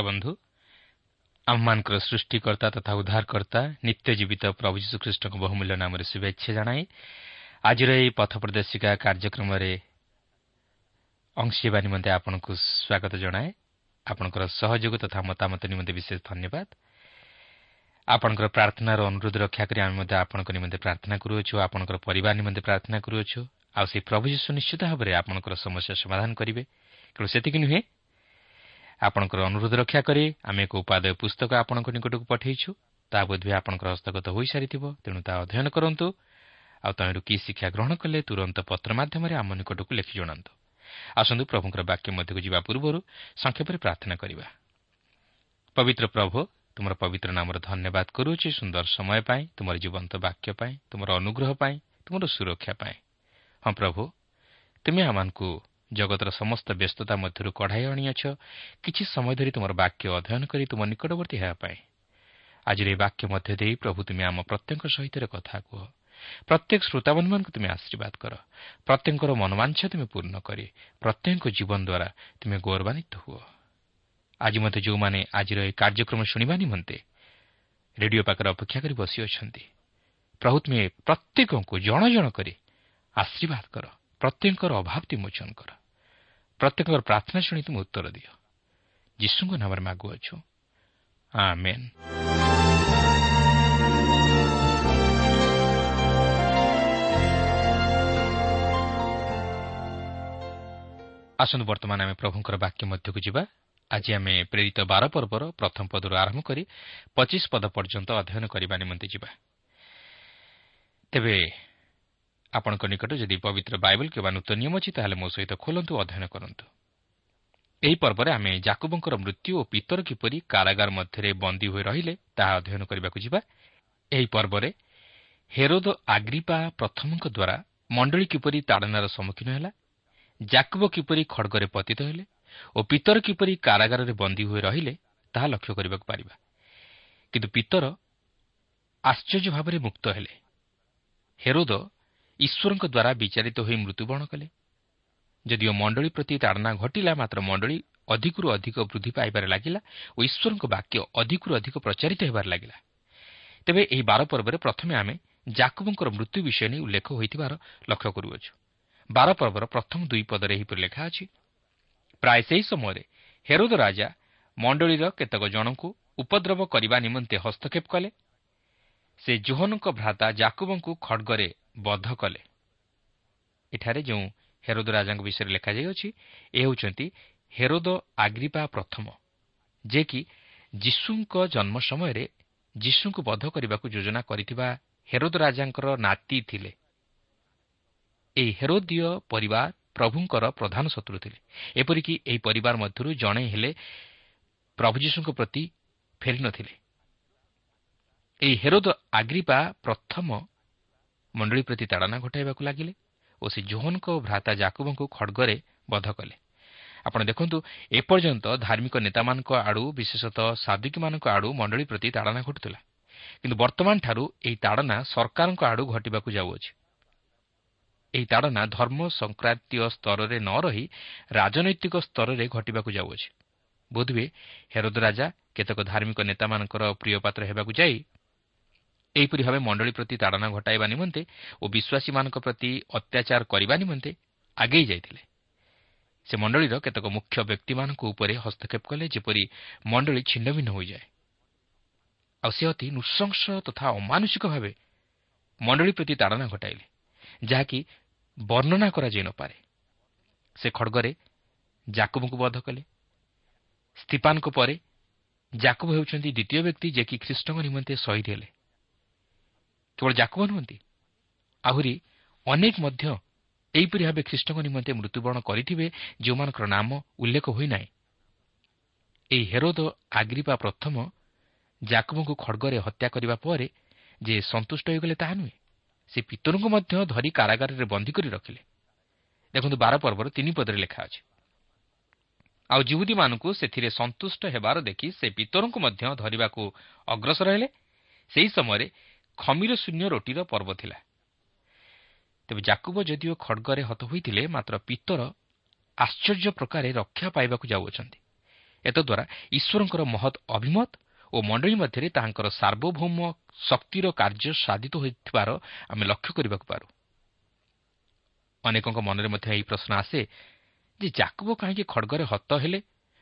ବନ୍ଧୁ ଆମମାନଙ୍କର ସୃଷ୍ଟିକର୍ତ୍ତା ତଥା ଉଦ୍ଧାରକର୍ତ୍ତା ନିତ୍ୟ ଜୀବିତ ପ୍ରଭୁ ଯୀଶୁଖ୍ରୀଷ୍ଟଙ୍କ ବହୁମୂଲ୍ୟ ନାମରେ ଶୁଭେଚ୍ଛା ଜଣାଇ ଆଜିର ଏହି ପଥ ପ୍ରଦର୍ଶିକା କାର୍ଯ୍ୟକ୍ରମରେ ଅଂଶୀ ହେବା ନିମନ୍ତେ ଆପଣଙ୍କୁ ସ୍ୱାଗତ ଜଣାଏ ଆପଣଙ୍କର ସହଯୋଗ ତଥା ମତାମତ ନିମନ୍ତେ ବିଶେଷ ଧନ୍ୟବାଦ ଆପଣଙ୍କର ପ୍ରାର୍ଥନାର ଅନୁରୋଧ ରକ୍ଷା କରି ଆମେ ମଧ୍ୟ ଆପଣଙ୍କ ନିମନ୍ତେ ପ୍ରାର୍ଥନା କରୁଅଛୁ ଆପଣଙ୍କର ପରିବାର ନିମନ୍ତେ ପ୍ରାର୍ଥନା କରୁଅଛୁ ଆଉ ସେହି ପ୍ରଭୁ ଯୀଶୁ ନିଶ୍ଚିତ ଭାବରେ ଆପଣଙ୍କର ସମସ୍ୟା ସମାଧାନ କରିବେ କେବଳ ସେତିକି ନୁହେଁ ଆପଣଙ୍କର ଅନୁରୋଧ ରକ୍ଷା କରି ଆମେ ଏକ ଉପାଦେୟ ପୁସ୍ତକ ଆପଣଙ୍କ ନିକଟକୁ ପଠାଇଛୁ। ତାହା ବୋଧହୁଏ ଆପଣଙ୍କର ହସ୍ତଗତ ହୋଇସାରିଥିବ। ତେଣୁ ତାହା ଅଧ୍ୟୟନ କରନ୍ତୁ। ଆଉ ତହିଁରୁ କି ଶିକ୍ଷା ଗ୍ରହଣ କଲେ ତୁରନ୍ତ ପତ୍ର ମାଧ୍ୟମରେ ଆମ ନିକଟକୁ ଲେଖି ଜଣାନ୍ତୁ। ଆସନ୍ତୁ ପ୍ରଭୁଙ୍କର ବାକ୍ୟ ମଧ୍ୟକୁ ଯିବା ପୂର୍ବରୁ ସଂକ୍ଷେପରେ ପ୍ରାର୍ଥନା କରିବା। ପବିତ୍ର ପ୍ରଭୁ ତୁମର ପବିତ୍ର ନାମର ଧନ୍ୟବାଦ କରୁଅଛି ସୁନ୍ଦର ସମୟ ପାଇଁ ତୁମର ଜୀବନ୍ତ ବାକ୍ୟ ପାଇଁ ତୁମର ଅନୁଗ୍ରହ ପାଇଁ ତୁମର ସୁରକ୍ଷା ପାଇଁ। ହଁ ପ୍ରଭୁ ତୁମେ ଆମମାନଙ୍କୁ ଜଗତର ସମସ୍ତ ବ୍ୟସ୍ତତା ମଧ୍ୟରୁ କଢ଼ାଇ ଆଣିଅଛ କିଛି ସମୟ ଧରି ତୁମର ବାକ୍ୟ ଅଧ୍ୟୟନ କରି ତୁମ ନିକଟବର୍ତ୍ତୀ ହେବା ପାଇଁ। ଆଜିର ଏହି ବାକ୍ୟ ମଧ୍ୟ ଦେଇ ପ୍ରଭୁ ତୁମେ ଆମ ପ୍ରତ୍ୟେକ ସହିତ କଥା କୁହ। ପ୍ରତ୍ୟେକ ଶ୍ରୋତାବନ୍ଧୁମାନଙ୍କୁ ତୁମେ ଆଶୀର୍ବାଦ କର। ପ୍ରତ୍ୟେକଙ୍କର ମନୋବାଞ୍ଛା ତୁମେ ପୂର୍ଣ୍ଣ କରି ପ୍ରତ୍ୟେକଙ୍କ ଜୀବନ ଦ୍ୱାରା ତୁମେ ଗୌରବାନ୍ୱିତ ହୁଅ। ଆଜି ମଧ୍ୟ ଯେଉଁମାନେ ଆଜିର ଏହି କାର୍ଯ୍ୟକ୍ରମ ଶୁଣିବା ନିମନ୍ତେ ରେଡିଓ ପାଖରେ ଅପେକ୍ଷା କରି ବସିଅଛନ୍ତି ପ୍ରଭୁ ତୁମେ ପ୍ରତ୍ୟେକଙ୍କୁ ଜଣ ଜଣ କରି ଆଶୀର୍ବାଦ କର। ପ୍ରତ୍ୟେକଙ୍କର ଅଭାବ ବିମୋଚନ କର। ପ୍ରତ୍ୟେକଙ୍କର ପ୍ରାର୍ଥନା ଶୁଣି ତୁମେ ଉତ୍ତର ଦିଅ। ଯୀଶୁଙ୍କ ନାମରେ ମାଗୁଅଛୁ। ଆସନ୍ତୁ ବର୍ତ୍ତମାନ ଆମେ ପ୍ରଭୁଙ୍କର ବାକ୍ୟ ମଧ୍ୟକୁ ଯିବା। ଆଜି ଆମେ ପ୍ରେରିତ ବାର ପର୍ବର ପ୍ରଥମ ପଦରୁ ଆରମ୍ଭ କରି ପଚିଶ ପଦ ପର୍ଯ୍ୟନ୍ତ ଅଧ୍ୟୟନ କରିବା ନିମନ୍ତେ ଯିବା। ତେବେ ଆପଣଙ୍କ ନିକଟ ଯଦି ପବିତ୍ର ବାଇବଲ କିମ୍ବା ନୂତନ ନିୟମ ଅଛି ତାହେଲେ ମୋ ସହିତ ଖୋଲନ୍ତୁ ଅଧ୍ୟୟନ କରନ୍ତୁ। ଏହି ପର୍ବରେ ଆମେ ଜାକୁବଙ୍କର ମୃତ୍ୟୁ ଓ ପିତର କିପରି କାରାଗାର ମଧ୍ୟରେ ବନ୍ଦୀ ହୋଇ ରହିଲେ ତାହା ଅଧ୍ୟୟନ କରିବାକୁ ଯିବା। ଏହି ପର୍ବରେ ହେରୋଦ ଆଗ୍ରିପା ପ୍ରଥମଙ୍କ ଦ୍ୱାରା ମଣ୍ଡଳୀ କିପରି ତାଡ଼ନାର ସମ୍ମୁଖୀନ ହେଲା ଜାକୁବ କିପରି ଖଡ଼ଗରେ ପତିତ ହେଲେ ଓ ପିତର କିପରି କାରାଗାରରେ ବନ୍ଦୀ ହୋଇ ରହିଲେ ତାହା ଲକ୍ଷ୍ୟ କରିବାକୁ ପାରିବା। କିନ୍ତୁ ପିତର ଆଶ୍ଚର୍ଯ୍ୟ ଭାବରେ ମୁକ୍ତ ହେଲେ। ହେରୋଦ ଈଶ୍ୱରଙ୍କ ଦ୍ୱାରା ବିଚାରିତ ହୋଇ ମୃତ୍ୟୁବରଣ କଲେ। ଯଦିଓ ମଣ୍ଡଳୀ ପ୍ରତି ତାଡ଼ନା ଘଟିଲା ମାତ୍ର ମଣ୍ଡଳୀ ଅଧିକରୁ ଅଧିକ ବୃଦ୍ଧି ପାଇବାରେ ଲାଗିଲା ଓ ଈଶ୍ୱରଙ୍କ ବାକ୍ୟ ଅଧିକରୁ ଅଧିକ ପ୍ରଚାରିତ ହେବାରେ ଲାଗିଲା। ତେବେ ଏହି ବାର ପର୍ବରେ ପ୍ରଥମେ ଆମେ ଜାକୁବଙ୍କର ମୃତ୍ୟୁ ବିଷୟ ନେଇ ଉଲ୍ଲେଖ ହୋଇଥିବାର ଲକ୍ଷ୍ୟ କରୁଅଛୁ। ବାର ପର୍ବର ପ୍ରଥମ ଦୁଇ ପଦରେ ଏହିପରି ଲେଖା ଅଛି ପ୍ରାୟ ସେହି ସମୟରେ ହେରୋଦ ରାଜା ମଣ୍ଡଳୀର କେତେକ ଜଣଙ୍କୁ ଉପଦ୍ରବ କରିବା ନିମନ୍ତେ ହସ୍ତକ୍ଷେପ କଲେ। ସେ ଜୋହନଙ୍କ ଭ୍ରାତା ଜାକୁବଙ୍କୁ ଖଡ଼ଗରେ ବଧ କଲେ। ଏଠାରେ ଯେଉଁ ହେରୋଦ ରାଜାଙ୍କ ବିଷୟରେ ଲେଖାଯାଇଅଛି ଏ ହେଉଛନ୍ତି ହେରୋଦ ଆଗ୍ରିପା ପ୍ରଥମ ଯେ କି ଯୀଶୁଙ୍କ ଜନ୍ମ ସମୟରେ ଯୀଶୁଙ୍କୁ ବଧ କରିବାକୁ ଯୋଜନା କରିଥିବା ହେରୋଦ ରାଜାଙ୍କର ନାତି ଥିଲେ। ଏହି ହେରୋଦୀୟ ପରିବାର ପ୍ରଭୁଙ୍କର ପ୍ରଧାନ ଶତ୍ରୁ ଥିଲେ। ଏପରିକି ଏହି ପରିବାର ମଧ୍ୟରୁ ଜଣେ ହେଲେ ପ୍ରଭୁ ଯୀଶୁଙ୍କ ପ୍ରତି ଫେରିନଥିଲେ। ଏହି ହେରୋଦ ଆଗ୍ରିପା ପ୍ରଥମ ମଣ୍ଡଳୀ ପ୍ରତି ତାଡ଼ନା ଘଟାଇବାକୁ ଲାଗିଲେ ଓ ସେ ଜୋହନଙ୍କ ଭ୍ରାତା ଜାକୁବଙ୍କୁ ଖଡ଼ଗରେ ବଧ କଲେ। ଆପଣ ଦେଖନ୍ତୁ ଏପର୍ଯ୍ୟନ୍ତ ଧାର୍ମିକ ନେତାମାନଙ୍କ ଆଡ଼ୁ ବିଶେଷତଃ ସାଧୁକୀମାନଙ୍କ ଆଡ଼ୁ ମଣ୍ଡଳୀ ପ୍ରତି ତାଡ଼ନା ଘଟୁଥିଲା। କିନ୍ତୁ ବର୍ତ୍ତମାନଠାରୁ ଏହି ତାଡ଼ନା ସରକାରଙ୍କ ଆଡ଼ୁ ଘଟିବାକୁ ଯାଉଅଛି। ଏହି ତାଡ଼ନା ଧର୍ମ ସଂକ୍ରାନ୍ତୀୟ ସ୍ତରରେ ନ ରହି ରାଜନୈତିକ ସ୍ତରରେ ଘଟିବାକୁ ଯାଉଅଛି। ବୋଧହୁଏ ହେରୋଦ ରାଜା କେତେକ ଧାର୍ମିକ ନେତାମାନଙ୍କର ପ୍ରିୟ ପାତ୍ର ହେବାକୁ ଯାଇ ଏହିପରି ଭାବେ ମଣ୍ଡଳୀ ପ୍ରତି ତାଡ଼ନା ଘଟାଇବା ନିମନ୍ତେ ଓ ବିଶ୍ୱାସୀମାନଙ୍କ ପ୍ରତି ଅତ୍ୟାଚାର କରିବା ନିମନ୍ତେ ଆଗେଇ ଯାଇଥିଲେ। ସେ ମଣ୍ଡଳୀର କେତେକ ମୁଖ୍ୟ ବ୍ୟକ୍ତିମାନଙ୍କ ଉପରେ ହସ୍ତକ୍ଷେପ କଲେ ଯେପରି ମଣ୍ଡଳୀ ଛିଣ୍ଡଭିନ୍ନ ହୋଇଯାଏ। ଆଉ ସେ ଅତି ନୃଶଂସ ତଥା ଅମାନୁଷିକ ଭାବେ ମଣ୍ଡଳୀ ପ୍ରତି ତାଡ଼ନା ଘଟାଇଲେ ଯାହାକି ବର୍ଣ୍ଣନା କରାଯାଇ ନପାରେ ସେ ଖଡ଼ଗରେ ଜାକୁବଙ୍କୁ ବଧ କଲେ। ସ୍ଥିପାନଙ୍କ ପରେ ଜାକୁବ ହେଉଛନ୍ତି ଦ୍ୱିତୀୟ ବ୍ୟକ୍ତି ଯେ କି ଖ୍ରୀଷ୍ଟଙ୍କ ନିମନ୍ତେ ଶହୀଦ ହେଲେ। କେବଳ ଜାକୁବ ନୁହନ୍ତି ଆହୁରି ଅନେକ ମଧ୍ୟ ଏହିପରି ଭାବେ ଖ୍ରୀଷ୍ଟଙ୍କ ନିମନ୍ତେ ମୃତ୍ୟୁବରଣ କରିଥିବେ ଯେଉଁମାନଙ୍କର ନାମ ଉଲ୍ଲେଖ ହୋଇନାହିଁ। ଏହି ହେରୋଦ ଆଗ୍ରିପା ପ୍ରଥମ ଜାକୁବଙ୍କୁ ଖଡ଼ଗରେ ହତ୍ୟା କରିବା ପରେ ଯେ ସନ୍ତୁଷ୍ଟ ହୋଇଗଲେ ତାହା ନୁହେଁ ସେ ପିତରଙ୍କୁ ମଧ୍ୟ ଧରି କାରାଗାରରେ ବନ୍ଦୀ କରି ରଖିଲେ। ଦେଖନ୍ତୁ ବାର ପର୍ବର ତିନି ପଦରେ ଲେଖା ଅଛି। ଆଉ ଯୁହୁଦୀମାନଙ୍କୁ ସେଥିରେ ସନ୍ତୁଷ୍ଟ ହେବାର ଦେଖି ସେ ପିତରଙ୍କୁ ମଧ୍ୟ ଧରିବାକୁ ଅଗ୍ରସର ହେଲେ। ସେହି ସମୟରେ ଖମିର ଶୂନ୍ୟ ରୋଟିର ପର୍ବ ଥିଲା। ତେବେ ଜାକୁବ ଯଦିଓ ଖଡ଼ଗରେ ହତ ହୋଇଥିଲେ ମାତ୍ର ପିତର ଆଶ୍ଚର୍ଯ୍ୟ ପ୍ରକାରେ ରକ୍ଷା ପାଇବାକୁ ଯାଉଅଛନ୍ତି। ଏତଦ୍ୱାରା ଈଶ୍ୱରଙ୍କର ମହତ୍ ଅଭିମତ ଓ ମଣ୍ଡଳୀ ମଧ୍ୟରେ ତାହାଙ୍କର ସାର୍ବଭୌମ ଶକ୍ତିର କାର୍ଯ୍ୟ ସାଧିତ ହୋଇଥିବାର ଆମେ ଲକ୍ଷ୍ୟ କରିବାକୁ ପାରୁ। ଅନେକଙ୍କ ମନରେ ମଧ୍ୟ ଏହି ପ୍ରଶ୍ନ ଆସେ ଯେ ଜାକୁବ କାହିଁକି ଖଡ଼ଗରେ ହତ ହେଲେ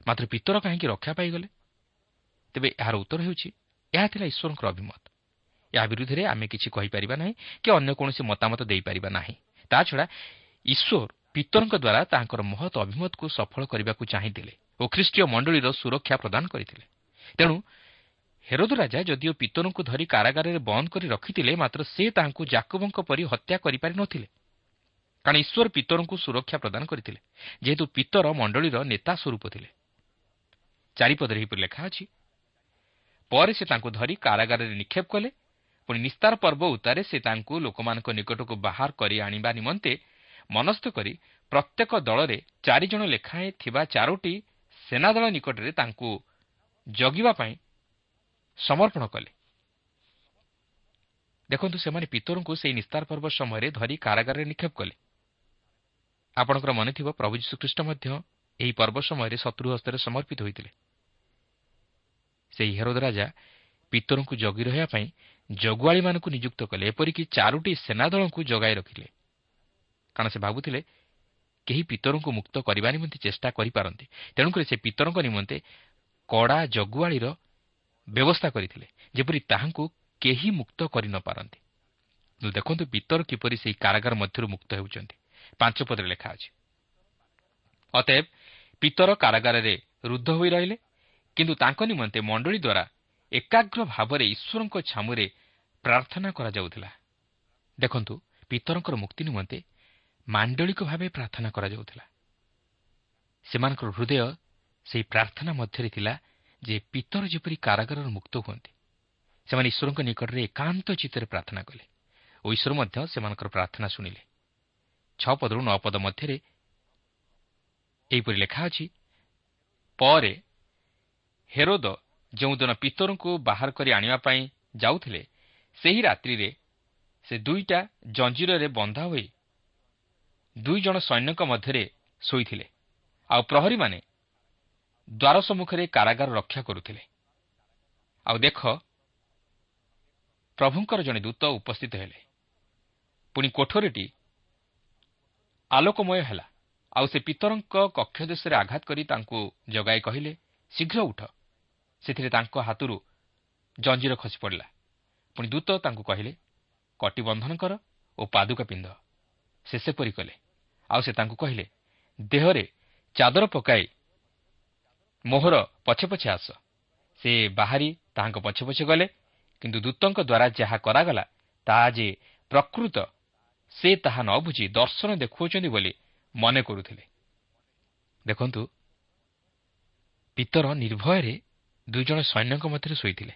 ମାତ୍ର ପିତର କାହିଁକି ରକ୍ଷା ପାଇଗଲେ? ତେବେ ଏହାର ଉତ୍ତର ହେଉଛି ଏହା ଥିଲା ଈଶ୍ୱରଙ୍କର ଅଭିମତ। ଏହା ବିରୁଦ୍ଧରେ ଆମେ କିଛି କହିପାରିବା ନାହିଁ କି ଅନ୍ୟ କୌଣସି ମତାମତ ଦେଇପାରିବା ନାହିଁ। ତାଛଡ଼ା ଈଶ୍ୱର ପିତରଙ୍କ ଦ୍ୱାରା ତାଙ୍କର ମହତ ଅଭିମତକୁ ସଫଳ କରିବାକୁ ଚାହିଁଥିଲେ ଓ ଖ୍ରୀଷ୍ଟୀୟ ମଣ୍ଡଳୀର ସୁରକ୍ଷା ପ୍ରଦାନ କରିଥିଲେ। ତେଣୁ ହେରୋଦ ରାଜା ଯଦିଓ ପିତରଙ୍କୁ ଧରି କାରାଗାରରେ ବନ୍ଦ କରି ରଖିଥିଲେ ମାତ୍ର ସେ ତାହାଙ୍କୁ ଜାକୁବଙ୍କ ପରି ହତ୍ୟା କରିପାରି ନଥିଲେ। କାରଣ ଈଶ୍ୱର ପିତରଙ୍କୁ ସୁରକ୍ଷା ପ୍ରଦାନ କରିଥିଲେ ଯେହେତୁ ପିତର ମଣ୍ଡଳୀର ନେତା ସ୍ୱରୂପ ଥିଲେ। ଚାରିପଦରେ ଏହିପରି ଲେଖା ଅଛି ପରେ ସେ ତାଙ୍କୁ ଧରି କାରାଗାରରେ ନିକ୍ଷେପ କଲେ ପୁଣି ନିସ୍ତାର ପର୍ବ ଉତ୍ତାରେ ସେ ତାଙ୍କୁ ଲୋକମାନଙ୍କ ନିକଟକୁ ବାହାର କରି ଆଣିବା ନିମନ୍ତେ ମନସ୍ଥ କରି ପ୍ରତ୍ୟେକ ଦଳରେ ଚାରିଜଣ ଲେଖାଏଁ ଥିବା ଚାରୋଟି ସେନାଦଳ ନିକଟରେ ତାଙ୍କୁ ଜଗିବା ପାଇଁ ସମର୍ପଣ କଲେ। ଦେଖନ୍ତୁ ସେମାନେ ପିତରଙ୍କୁ ସେହି ନିସ୍ତାର ପର୍ବ ସମୟରେ ଧରି କାରାଗାରରେ ନିକ୍ଷେପ କଲେ। ଆପଣଙ୍କର ମନେଥିବ ପ୍ରଭୁ ଯୀଶୁଖ୍ରୀଷ୍ଟ ମଧ୍ୟ ଏହି ପର୍ବ ସମୟରେ ଶତ୍ରୁ ହସ୍ତରେ ସମର୍ପିତ ହୋଇଥିଲେ। ସେହି ହେରୋଦ ରାଜା ପିତରଙ୍କୁ ଜଗି ରହିବା ପାଇଁ ଜଗୁଆଳିମାନଙ୍କୁ ନିଯୁକ୍ତ କଲେ ଏପରିକି ଚାରୋଟି ସେନାଦଳଙ୍କୁ ଜଗାଇ ରଖିଲେ। କାରଣ ସେ ଭାବୁଥିଲେ କେହି ପିତରଙ୍କୁ ମୁକ୍ତ କରିବା ନିମନ୍ତେ ଚେଷ୍ଟା କରିପାରନ୍ତି। ତେଣୁକରି ସେ ପିତରଙ୍କ ନିମନ୍ତେ କଡ଼ା ଜଗୁଆଳିର ବ୍ୟବସ୍ଥା କରିଥିଲେ ଯେପରି ତାହାଙ୍କୁ କେହି ମୁକ୍ତ କରିନପାରନ୍ତି ଦେଖନ୍ତୁ ପିତର କିପରି ସେହି କାରାଗାର ମଧ୍ୟରୁ ମୁକ୍ତ ହେଉଛନ୍ତି। ପାଞ୍ଚ ପଦରେ ଲେଖା ଅଛି ଅତଏବ ପିତର କାରାଗାରରେ ରୁଦ୍ଧ ହୋଇ ରହିଲେ କିନ୍ତୁ ତାଙ୍କ ନିମନ୍ତେ ମଣ୍ଡଳୀ ଦ୍ୱାରା ଏକାଗ୍ର ଭାବରେ ଈଶ୍ୱରଙ୍କ ଛାମୁରେ ପ୍ରାର୍ଥନା କରାଯାଉଥିଲା। ଦେଖନ୍ତୁ ପିତରଙ୍କର ମୁକ୍ତି ନିମନ୍ତେ ମାଣ୍ଡଳିକ ଭାବେ ପ୍ରାର୍ଥନା କରାଯାଉଥିଲା। ସେମାନଙ୍କର ହୃଦୟ ସେହି ପ୍ରାର୍ଥନା ମଧ୍ୟରେ ଥିଲା ଯେ ପିତର ଯେପରି କାରାଗାରରୁ ମୁକ୍ତ ହୁଅନ୍ତି ସେମାନେ ଈଶ୍ୱରଙ୍କ ନିକଟରେ ଏକାନ୍ତ ଚିତ୍ତରେ ପ୍ରାର୍ଥନା କଲେ ଓ ଈଶ୍ୱର ମଧ୍ୟ ସେମାନଙ୍କର ପ୍ରାର୍ଥନା ଶୁଣିଲେ। ଛଅ ପଦରୁ ନଅ ପଦ ମଧ୍ୟରେ ଏହିପରି ଲେଖା ଅଛି ପରେ ହେରୋଦ ଯେଉଁଦିନ ପିତରଙ୍କୁ ବାହାର କରି ଆଣିବା ପାଇଁ ଯାଉଥିଲେ ସେହି ରାତ୍ରିରେ ସେ ଦୁଇଟା ଜଞ୍ଜିରରେ ବନ୍ଧା ହୋଇ ଦୁଇ ଜଣ ସୈନ୍ୟଙ୍କ ମଧ୍ୟରେ ଶୋଇଥିଲେ ଆଉ ପ୍ରହରୀମାନେ ଦ୍ୱାର ସମ୍ମୁଖରେ କାରାଗାର ରକ୍ଷା କରୁଥିଲେ। ଆଉ ଦେଖ ପ୍ରଭୁଙ୍କର ଜଣେ ଦୂତ ଉପସ୍ଥିତ ହେଲେ। ପୁଣି କୋଠରୀଟି ଆଲୋକମୟ ହେଲା। ଆଉ ସେ ପିତରଙ୍କ କକ୍ଷ ଦେଶରେ ଆଘାତ କରି ତାଙ୍କୁ ଜଗାଇ କହିଲେ ଶୀଘ୍ର ଉଠ। ସେଥିରେ ତାଙ୍କ ହାତରୁ ଜଞ୍ଜିର ଖସି ପଡ଼ିଲା। ପୁଣି ଦୂତ ତାଙ୍କୁ କହିଲେ କଟିବନ୍ଧନ କର ଓ ପାଦୁକା ପିନ୍ଧ। ସେ ସେପରି କଲେ। ଆଉ ସେ ତାଙ୍କୁ କହିଲେ ଦେହରେ ଚାଦର ପକାଇ ମୋହର ପଛେ ପଛେ ଆସ। ସେ ବାହାରି ତାହାଙ୍କ ପଛେ ପଛେ ଗଲେ କିନ୍ତୁ ଦୂତଙ୍କ ଦ୍ୱାରା ଯାହା କରାଗଲା ତାହା ଯେ ପ୍ରକୃତ ସେ ତାହା ନ ବୁଝି ଦର୍ଶନ ଦେଖାଉଛନ୍ତି ବୋଲି ମନେ କରୁଥିଲେ। ଦେଖନ୍ତୁ ପିତର ନିର୍ଭୟରେ ଦୁଇ ଜଣ ସୈନ୍ୟଙ୍କ ମଧ୍ୟରେ ଶୋଇଥିଲେ।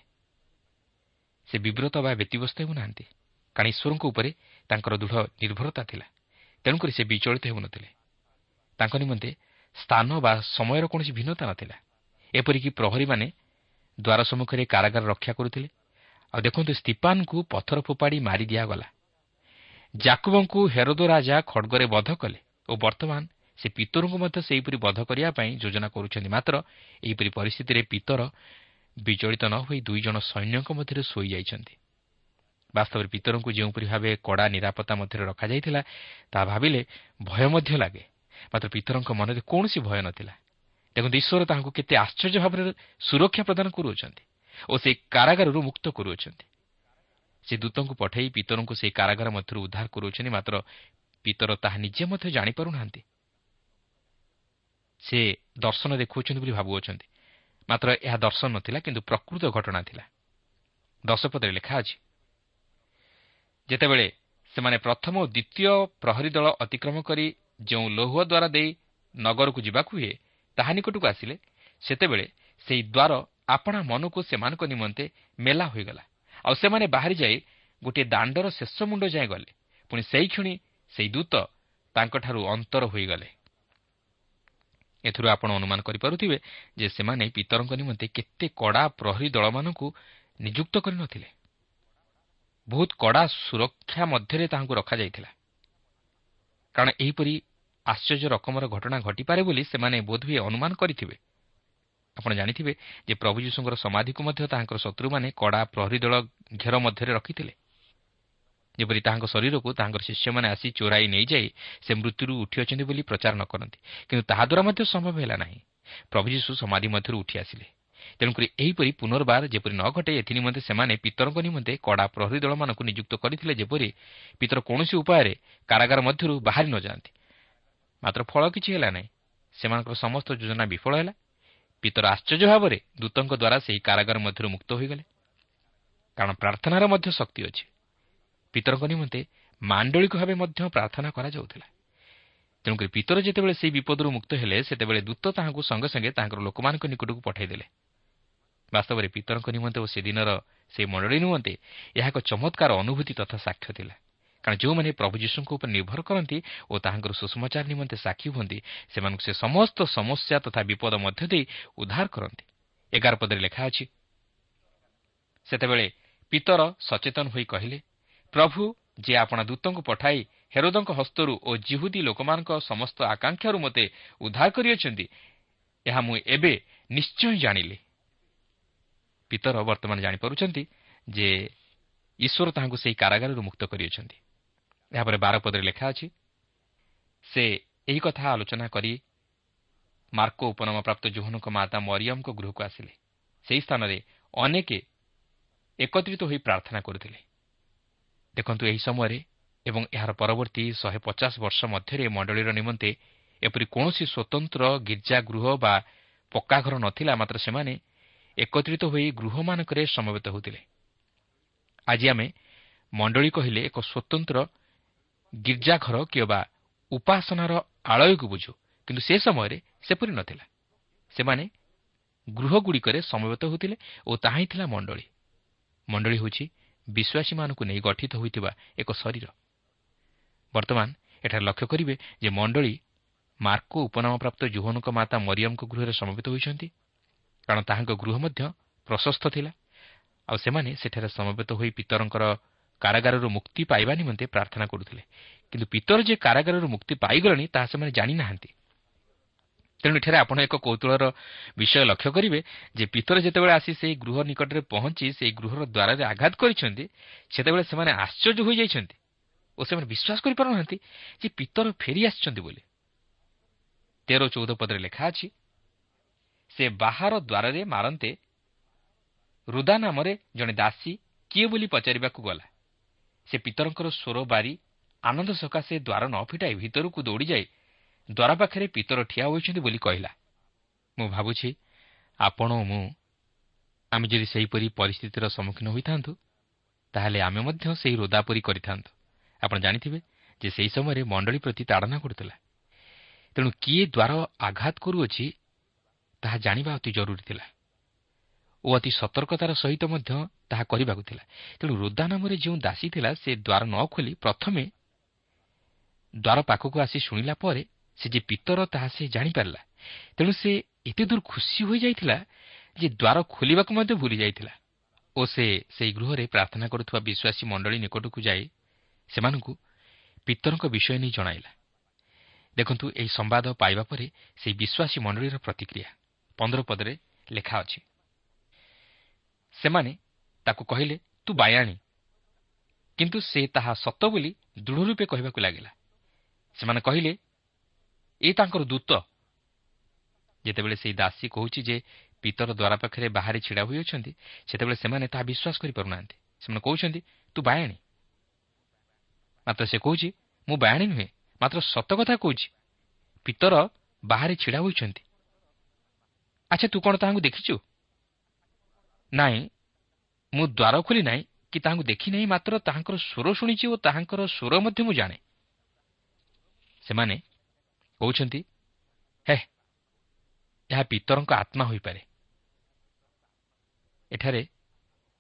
ସେ ବିବ୍ରତ ବା ବ୍ୟତିବ୍ୟସ୍ତ ହେଉନାହାନ୍ତି। କାରଣ ଈଶ୍ୱରଙ୍କ ଉପରେ ତାଙ୍କର ଦୃଢ଼ ନିର୍ଭରତା ଥିଲା। ତେଣୁକରି ସେ ବିଚଳିତ ହେଉନଥିଲେ। ତାଙ୍କ ନିମନ୍ତେ ସ୍ଥାନ ବା ସମୟର କୌଣସି ଭିନ୍ନତା ନଥିଲା। ଏପରିକି ପ୍ରହରୀମାନେ ଦ୍ୱାର ସମ୍ମୁଖରେ କାରାଗାର ରକ୍ଷା କରୁଥିଲେ। ଆଉ ଦେଖନ୍ତୁ ସ୍ତିପାନଙ୍କୁ ପଥର ଫୋପାଡ଼ି ମାରି ଦିଆଗଲା। ଜାକୁବଙ୍କୁ ହେରୋଦ ରାଜା ଖଡ଼ଗରେ ବଧ କଲେ ଓ ବର୍ତ୍ତମାନ ସେ ପିତରଙ୍କୁ ମଧ୍ୟ ସେହିପରି ବଧ କରିବା ପାଇଁ ଯୋଜନା କରୁଛନ୍ତି। ମାତ୍ର ଏହିପରି ପରିସ୍ଥିତିରେ ପିତର ବିଚଳିତ ନ ହୋଇ ଦୁଇ ଜଣ ସୈନ୍ୟଙ୍କ ମଧ୍ୟରେ ଶୋଇଯାଇଛନ୍ତି ବାସ୍ତବରେ ପିତରଙ୍କୁ ଯେଉଁପରି ଭାବେ କଡ଼ା ନିରାପତ୍ତା ମଧ୍ୟରେ ରଖାଯାଇଥିଲା ତାହା ଭାବିଲେ ଭୟ ମଧ୍ୟ ଲାଗେ। ମାତ୍ର ପିତରଙ୍କ ମନରେ କୌଣସି ଭୟ ନଥିଲା। ଦେଖନ୍ତୁ ଈଶ୍ୱର ତାହାଙ୍କୁ କେତେ ଆଶ୍ଚର୍ଯ୍ୟ ଭାବରେ ସୁରକ୍ଷା ପ୍ରଦାନ କରୁଅଛନ୍ତି ଓ ସେହି କାରାଗାରରୁ ମୁକ୍ତ କରୁଅଛନ୍ତି। ସେ ଦୂତଙ୍କୁ ପଠାଇ ପିତରଙ୍କୁ ସେହି କାରାଗାର ମଧ୍ୟରୁ ଉଦ୍ଧାର କରୁଅଛନ୍ତି ମାତ୍ର ପିତର ତାହା ନିଜେ ମଧ୍ୟ ଜାଣିପାରୁନାହାନ୍ତି। ସେ ଦର୍ଶନ ଦେଖାଉଛନ୍ତି ବୋଲି ଭାବୁଅଛନ୍ତି। ମାତ୍ର ଏହା ଦର୍ଶନ ନଥିଲା କିନ୍ତୁ ପ୍ରକୃତ ଘଟଣା ଥିଲା। ଦଶପଦରେ ଲେଖା ଅଛି ଯେତେବେଳେ ସେମାନେ ପ୍ରଥମ ଓ ଦ୍ୱିତୀୟ ପ୍ରହରୀ ଦଳ ଅତିକ୍ରମ କରି ଯେଉଁ ଲୌହ ଦ୍ୱାର ଦେଇ ନଗରକୁ ଯିବାକୁ ହୁଏ ତାହା ନିକଟକୁ ଆସିଲେ ସେତେବେଳେ ସେହି ଦ୍ୱାର ଆପଣା ମନକୁ ସେମାନଙ୍କ ନିମନ୍ତେ ମେଲା ହୋଇଗଲା। ଆଉ ସେମାନେ ବାହାରି ଯାଇ ଗୋଟିଏ ଦାଣ୍ଡର ଶେଷ ମୁଣ୍ଡ ଯାଏଁ ଗଲେ। ପୁଣି ସେହି କ୍ଷଣି ସେହି ଦୂତ ତାଙ୍କଠାରୁ ଅନ୍ତର ହୋଇଗଲେ। ଏଥିରୁ ଆପଣ ଅନୁମାନ କରିପାରୁଥିବେ ଯେ ସେମାନେ ପିତରଙ୍କ ନିମନ୍ତେ କେତେ କଡ଼ା ପ୍ରହରୀ ଦଳମାନଙ୍କୁ ନିଯୁକ୍ତ କରିନଥିଲେ। ବହୁତ କଡ଼ା ସୁରକ୍ଷା ମଧ୍ୟରେ ତାହାଙ୍କୁ ରଖାଯାଇଥିଲା। କାରଣ ଏହିପରି ଆଶ୍ଚର୍ଯ୍ୟ ରକମର ଘଟଣା ଘଟିପାରେ ବୋଲି ସେମାନେ ବୋଧହୁଏ ଅନୁମାନ କରିଥିବେ। ଆପଣ ଜାଣିଥିବେ ଯେ ପ୍ରଭୁ ଯୀଶୁଙ୍କର ସମାଧିକୁ ମଧ୍ୟ ତାହାଙ୍କର ଶତ୍ରୁମାନେ କଡ଼ା ପ୍ରହରୀ ଦଳ ଘେର ମଧ୍ୟରେ ରଖିଥିଲେ। ଯେପରି ତାହାଙ୍କ ଶରୀରକୁ ତାହାଙ୍କର ଶିଷ୍ୟମାନେ ଆସି ଚୋରାଇ ନେଇଯାଇ ସେ ମୃତ୍ୟୁରୁ ଉଠିଅଛନ୍ତି ବୋଲି ପ୍ରଚାର ନ କରନ୍ତି କିନ୍ତୁ ତାହାଦ୍ୱାରା ମଧ୍ୟ ସମ୍ଭବ ହେଲା ନାହିଁ। ପ୍ରଭୁ ଯୀଶୁ ସମାଧି ମଧ୍ୟରୁ ଉଠି ଆସିଲେ। ତେଣୁକରି ଏହିପରି ପୁନର୍ବାର ଯେପରି ନ ଘଟେ ଏଥିନିମନ୍ତେ ସେମାନେ ପିତରଙ୍କ ନିମନ୍ତେ କଡ଼ା ପ୍ରହରୀ ଦଳମାନଙ୍କୁ ନିଯୁକ୍ତ କରିଥିଲେ ଯେପରି ପିତର କୌଣସି ଉପାୟରେ କାରାଗାର ମଧ୍ୟରୁ ବାହାରି ନ ଯାଆନ୍ତି। ମାତ୍ର ଫଳ କିଛି ହେଲା ନାହିଁ। ସେମାନଙ୍କର ସମସ୍ତ ଯୋଜନା ବିଫଳ ହେଲା। ପିତର ଆଶ୍ଚର୍ଯ୍ୟ ଭାବରେ ଦୂତଙ୍କ ଦ୍ୱାରା ସେହି କାରାଗାର ମଧ୍ୟରୁ ମୁକ୍ତ ହୋଇଗଲେ। କାରଣ ପ୍ରାର୍ଥନାର ମଧ୍ୟ ଶକ୍ତି ଅଛି। ପିତରଙ୍କ ନିମନ୍ତେ ମାଣ୍ଡଳିକ ଭାବେ ମଧ୍ୟ ପ୍ରାର୍ଥନା କରାଯାଉଥିଲା। ତେଣୁକରି ପିତର ଯେତେବେଳେ ସେହି ବିପଦରୁ ମୁକ୍ତ ହେଲେ ସେତେବେଳେ ଦୂତ ତାହାଙ୍କୁ ସଙ୍ଗେ ସଙ୍ଗେ ତାଙ୍କର ଲୋକମାନଙ୍କ ନିକଟକୁ ପଠାଇଦେଲେ ବାସ୍ତବରେ ପିତରଙ୍କ ନିମନ୍ତେ ଓ ସେଦିନର ସେହି ମଣ୍ଡଳୀ ନିମନ୍ତେ ଏହା ଏକ ଚମତ୍କାର ଅନୁଭୂତି ତଥା ସାକ୍ଷ୍ୟ ଥିଲା। କାରଣ ଯେଉଁମାନେ ପ୍ରଭୁ ଯୀଶୁଙ୍କ ଉପରେ ନିର୍ଭର କରନ୍ତି ଓ ତାହାଙ୍କର ସୁଷମାଚାର ନିମନ୍ତେ ସାକ୍ଷୀ ହୁଅନ୍ତି ସେମାନଙ୍କୁ ସେ ସମସ୍ତ ସମସ୍ୟା ତଥା ବିପଦ ମଧ୍ୟ ଦେଇ ଉଦ୍ଧାର କରନ୍ତି। ଏଗାର ପଦରେ ଲେଖା ଅଛି ସେତେବେଳେ ପିତର ସଚେତନ ହୋଇ କହିଲେ ପ୍ରଭୁ ଯେ ଆପଣା ଦୂତଙ୍କୁ ପଠାଇ ହେରୋଦଙ୍କ ହସ୍ତରୁ ଓ ଜିହୁଦୀ ଲୋକମାନଙ୍କ ସମସ୍ତ ଆକାଂକ୍ଷାରୁ ମୋତେ ଉଦ୍ଧାର କରିଅଛନ୍ତି ଏହା ମୁଁ ଏବେ ନିଶ୍ଚୟ ଜାଣିଲି। ପିତର ବର୍ତ୍ତମାନ ଜାଣିପାରୁଛନ୍ତି ଯେ ଈଶ୍ୱର ତାହାଙ୍କୁ ସେହି କାରାଗାରରୁ ମୁକ୍ତ କରିଅଛନ୍ତି। ଏହାପରେ ବାର ପଦରେ ଲେଖା ଅଛି ସେ ଏହି କଥା ଆଲୋଚନା କରି ମାର୍କ ଉପନାମପ୍ରାପ୍ତ ଜୋହନଙ୍କ ମାତା ମରିୟମଙ୍କ ଗୃହକୁ ଆସିଲେ। ସେହି ସ୍ଥାନରେ ଅନେକ ଏକତ୍ରିତ ହୋଇ ପ୍ରାର୍ଥନା କରୁଥିଲେ। ଦେଖନ୍ତୁ ଏହି ସମୟରେ ଏବଂ ଏହାର ପରବର୍ତ୍ତୀ ଶହେ ପଚାଶ ବର୍ଷ ମଧ୍ୟରେ ମଣ୍ଡଳୀର ନିମନ୍ତେ ଏପରି କୌଣସି ସ୍ୱତନ୍ତ୍ର ଗୀର୍ଜାଗୃହ ବା ପକ୍କାଘର ନଥିଲା ମାତ୍ର ସେମାନେ ଏକତ୍ରିତ ହୋଇ ଗୃହମାନଙ୍କରେ ସମବେତ ହେଉଥିଲେ। ଆଜି ଆମେ ମଣ୍ଡଳୀ କହିଲେ ଏକ ସ୍ୱତନ୍ତ୍ର ଗିର୍ଜାଘର କିମ୍ବା ଉପାସନାର ଆଳୟକୁ ବୁଝୁ କିନ୍ତୁ ସେ ସମୟରେ ସେପରି ନଥିଲା। ସେମାନେ ଗୃହଗୁଡ଼ିକରେ ସମବେତ ହେଉଥିଲେ ଓ ତାହା ହିଁ ଥିଲା ମଣ୍ଡଳୀ। ମଣ୍ଡଳୀ ହେଉଛି ବିଶ୍ୱାସୀମାନଙ୍କୁ ନେଇ ଗଠିତ ହୋଇଥିବା ଏକ ଶରୀର। ବର୍ତ୍ତମାନ ଏଠାରେ ଲକ୍ଷ୍ୟ କରିବେ ଯେ ମଣ୍ଡଳୀ ମାର୍କୋ ଉପନାମପ୍ରାପ୍ତ ଜୁହନଙ୍କ ମାତା ମରିୟମଙ୍କ ଗୃହରେ ସମବେତ ହୋଇଛନ୍ତି। କାରଣ ତାହାଙ୍କ ଗୃହ ମଧ୍ୟ ପ୍ରଶସ୍ତ ଥିଲା। ଆଉ ସେମାନେ ସେଠାରେ ସମବେତ ହୋଇ ପିତରଙ୍କର କାରାଗାରରୁ ମୁକ୍ତି ପାଇବା ନିମନ୍ତେ ପ୍ରାର୍ଥନା କରୁଥିଲେ। କିନ୍ତୁ ପିତର ଯେ କାରାଗାରରୁ ମୁକ୍ତି ପାଇଗଲେଣି ତାହା ସେମାନେ ଜାଣିନାହାନ୍ତି। ତେଣୁ ଏଠାରେ ଆପଣ ଏକ କୌତୁଳର ବିଷୟ ଲକ୍ଷ୍ୟ କରିବେ ଯେ ପିତର ଯେତେବେଳେ ଆସି ସେହି ଗୃହ ନିକଟରେ ପହଞ୍ଚି ସେହି ଗୃହର ଦ୍ୱାରରେ ଆଘାତ କରିଛନ୍ତି ସେତେବେଳେ ସେମାନେ ଆଶ୍ଚର୍ଯ୍ୟ ହୋଇଯାଇଛନ୍ତି ଓ ସେମାନେ ବିଶ୍ୱାସ କରିପାରୁନାହାନ୍ତି ଯେ ପିତର ଫେରି ଆସିଛନ୍ତି ବୋଲି। ତେର ଚଉଦ ପଦରେ ଲେଖା ଅଛି ସେ ବାହାର ଦ୍ୱାରରେ ମାରନ୍ତେ ରୁଦା ନାମରେ ଜଣେ ଦାସୀ କିଏ ବୋଲି ପଚାରିବାକୁ ଗଲା। ସେ ପିତରଙ୍କର ସ୍ୱର ବାରି ଆନନ୍ଦ ସକାଶେ ଦ୍ୱାର ନ ଫିଟାଇ ଭିତରକୁ ଦୌଡ଼ିଯାଇ ଦ୍ୱାର ପାଖରେ ପିତର ଠିଆ ହୋଇଛନ୍ତି ବୋଲି କହିଲା ମୁଁ ଭାବୁଛି ଆପଣ ଓ ମୁଁ ଆମେ ଯଦି ସେହିପରି ପରିସ୍ଥିତିର ସମ୍ମୁଖୀନ ହୋଇଥାନ୍ତୁ ତାହେଲେ ଆମେ ମଧ୍ୟ ସେହି ରୋଦା ପରି କରିଥାନ୍ତୁ। ଆପଣ ଜାଣିଥିବେ ଯେ ସେହି ସମୟରେ ମଣ୍ଡଳୀ ପ୍ରତି ତାଡ଼ନା କରୁଥିଲା। ତେଣୁ କିଏ ଦ୍ୱାର ଆଘାତ କରୁଅଛି ତାହା ଜାଣିବା ଅତି ଜରୁରୀ ଥିଲା ଓ ଅତି ସତର୍କତାର ସହିତ ମଧ୍ୟ ତାହା କରିବାକୁ ଥିଲା। ତେଣୁ ରୋଦା ନାମରେ ଯେଉଁ ଦାସୀ ଥିଲା ସେ ଦ୍ୱାର ନ ଖୋଲି ପ୍ରଥମେ ଦ୍ୱାର ପାଖକୁ ଆସି ଶୁଣିଲା ପରେ ସେ ଯେ ପିତର ତାହା ସେ ଜାଣିପାରିଲା। ତେଣୁ ସେ ଏତେ ଦୂର ଖୁସି ହୋଇଯାଇଥିଲା ଯେ ଦ୍ୱାର ଖୋଲିବାକୁ ମଧ୍ୟ ଭୁଲି ଯାଇଥିଲା ଓ ସେ ସେହି ଗୃହରେ ପ୍ରାର୍ଥନା କରୁଥିବା ବିଶ୍ୱାସୀ ମଣ୍ଡଳୀ ନିକଟକୁ ଯାଇ ସେମାନଙ୍କୁ ପିତରଙ୍କ ବିଷୟ ନେଇ ଜଣାଇଲା। ଦେଖନ୍ତୁ ଏହି ସମ୍ବାଦ ପାଇବା ପରେ ସେହି ବିଶ୍ୱାସୀ ମଣ୍ଡଳୀର ପ୍ରତିକ୍ରିୟା। ପନ୍ଦର ପଦରେ ଲେଖା ଅଛି ସେମାନେ ତାକୁ କହିଲେ ତୁ ବାୟାଣୀ। କିନ୍ତୁ ସେ ତାହା ସତ ବୋଲି ଦୃଢ଼ ରୂପେ କହିବାକୁ ଲାଗିଲା। ସେମାନେ କହିଲେ ଏ ତାଙ୍କର ଦୂତ। ଯେତେବେଳେ ସେହି ଦାସୀ କହୁଛି ଯେ ପିତର ଦ୍ୱାର ପାଖରେ ବାହାରେ ଛିଡ଼ା ହୋଇଅଛନ୍ତି ସେତେବେଳେ ସେମାନେ ତାହା ବିଶ୍ୱାସ କରିପାରୁନାହାନ୍ତି। ସେମାନେ କହୁଛନ୍ତି ତୁ ବାୟାଣୀ। ମାତ୍ର ସେ କହୁଛି ମୁଁ ବାୟାଣୀ ନୁହେଁ ମାତ୍ର ସତ କଥା କହୁଛି। ପିତର ବାହାରେ ଛିଡ଼ା ହୋଇଛନ୍ତି। ଆଚ୍ଛା ତୁ କ'ଣ ତାହାଙ୍କୁ ଦେଖିଛୁ? ନାଇଁ ମୁଁ ଦ୍ୱାର ଖୋଲି ନାହିଁ କି ତାହାଙ୍କୁ ଦେଖିନାହିଁ ମାତ୍ର ତାହାଙ୍କର ସ୍ୱର ଶୁଣିଛି ଓ ତାହାଙ୍କର ସ୍ୱର ମଧ୍ୟ ମୁଁ ଜାଣେ। ସେମାନେ କହୁଛନ୍ତି ହେ ଏହା ପିତରଙ୍କ ଆତ୍ମା ହୋଇପାରେ। ଏଠାରେ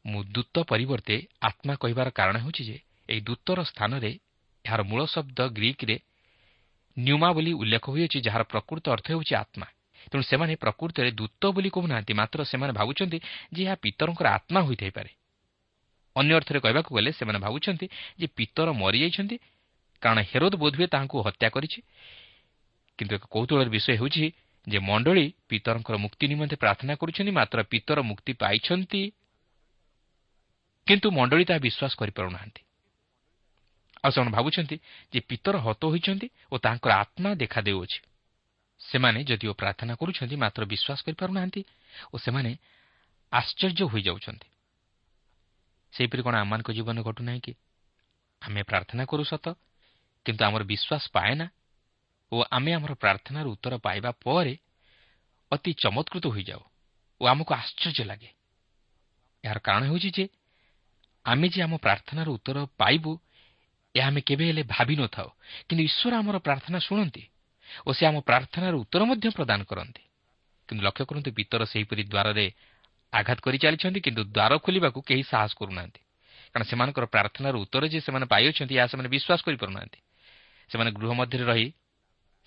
ମୁଁ ଦୂତ ପରିବର୍ତ୍ତେ ଆତ୍ମା କହିବାର କାରଣ ହେଉଛି ଯେ ଏହି ଦୂତର ସ୍ଥାନରେ ଏହାର ମୂଳ ଶବ୍ଦ ଗ୍ରୀକ୍ରେ ନ୍ୟୁମା ବୋଲି ଉଲ୍ଲେଖ ହୋଇଅଛି ଯାହାର ପ୍ରକୃତ ଅର୍ଥ ହେଉଛି ଆତ୍ମା। ତେଣୁ ସେମାନେ ପ୍ରକୃତରେ ଦୂତ ବୋଲି କହୁନାହାନ୍ତି ମାତ୍ର ସେମାନେ ଭାବୁଛନ୍ତି ଯେ ଏହା ପିତରଙ୍କର ଆତ୍ମା ହୋଇଥାଇପାରେ। ଅନ୍ୟ ଅର୍ଥରେ କହିବାକୁ ଗଲେ ସେମାନେ ଭାବୁଛନ୍ତି ଯେ ପିତର ମରିଯାଇଛନ୍ତି କାରଣ ହେରୋଦ ବୋଧହୁଏ ତାହାଙ୍କୁ ହତ୍ୟା କରିଛି। କିନ୍ତୁ ଏକ କୌତୁହଳର ବିଷୟ ହେଉଛି ଯେ ମଣ୍ଡଳୀ ପିତରଙ୍କର ମୁକ୍ତି ନିମନ୍ତେ ପ୍ରାର୍ଥନା କରୁଛନ୍ତି ମାତ୍ର ପିତର ମୁକ୍ତି ପାଇଛନ୍ତି। କିନ୍ତୁ ମଣ୍ଡଳୀ ତାହା ବିଶ୍ୱାସ କରିପାରୁନାହାନ୍ତି। ଆଉ ସେମାନେ ଭାବୁଛନ୍ତି ଯେ ପିତର ହତ ହୋଇଛନ୍ତି ଓ ତାଙ୍କର ଆତ୍ମା ଦେଖା ଦେଉଅଛି। ସେମାନେ ଯଦିଓ ପ୍ରାର୍ଥନା କରୁଛନ୍ତି ମାତ୍ର ବିଶ୍ୱାସ କରିପାରୁନାହାନ୍ତି ଓ ସେମାନେ ଆଶ୍ଚର୍ଯ୍ୟ ହୋଇଯାଉଛନ୍ତି। ସେହିପରି କ'ଣ ଆମମାନଙ୍କ ଜୀବନ ଘଟୁନାହିଁ କି? ଆମେ ପ୍ରାର୍ଥନା କରୁ ସତ କିନ୍ତୁ ଆମର ବିଶ୍ୱାସ ପାଏ ନା ଓ ଆମେ ଆମର ପ୍ରାର୍ଥନାର ଉତ୍ତର ପାଇବା ପରେ ଅତି ଚମତ୍କୃତ ହୋଇଯାଉ ଓ ଆମକୁ ଆଶ୍ଚର୍ଯ୍ୟ ଲାଗେ। ଏହାର କାରଣ ହେଉଛି ଯେ ଆମେ ଯେ ଆମ ପ୍ରାର୍ଥନାର ଉତ୍ତର ପାଇବୁ ଏହା ଆମେ କେବେ ହେଲେ ଭାବିନଥାଉ କିନ୍ତୁ ଈଶ୍ୱର ଆମର ପ୍ରାର୍ଥନା ଶୁଣନ୍ତି ଓ ସେ ଆମ ପ୍ରାର୍ଥନାର ଉତ୍ତର ମଧ୍ୟ ପ୍ରଦାନ କରନ୍ତି। କିନ୍ତୁ ଲକ୍ଷ୍ୟ କରନ୍ତୁ ପିତର ସେହିପରି ଦ୍ୱାରରେ ଆଘାତ କରିଚାଲିଛନ୍ତି କିନ୍ତୁ ଦ୍ୱାର ଖୋଲିବାକୁ କେହି ସାହସ କରୁନାହାନ୍ତି। କାରଣ ସେମାନଙ୍କର ପ୍ରାର୍ଥନାର ଉତ୍ତର ଯେ ସେମାନେ ପାଇଅଛନ୍ତି ଏହା ସେମାନେ ବିଶ୍ୱାସ କରିପାରୁନାହାନ୍ତି। ସେମାନେ ଗୃହ ମଧ୍ୟରେ ରହି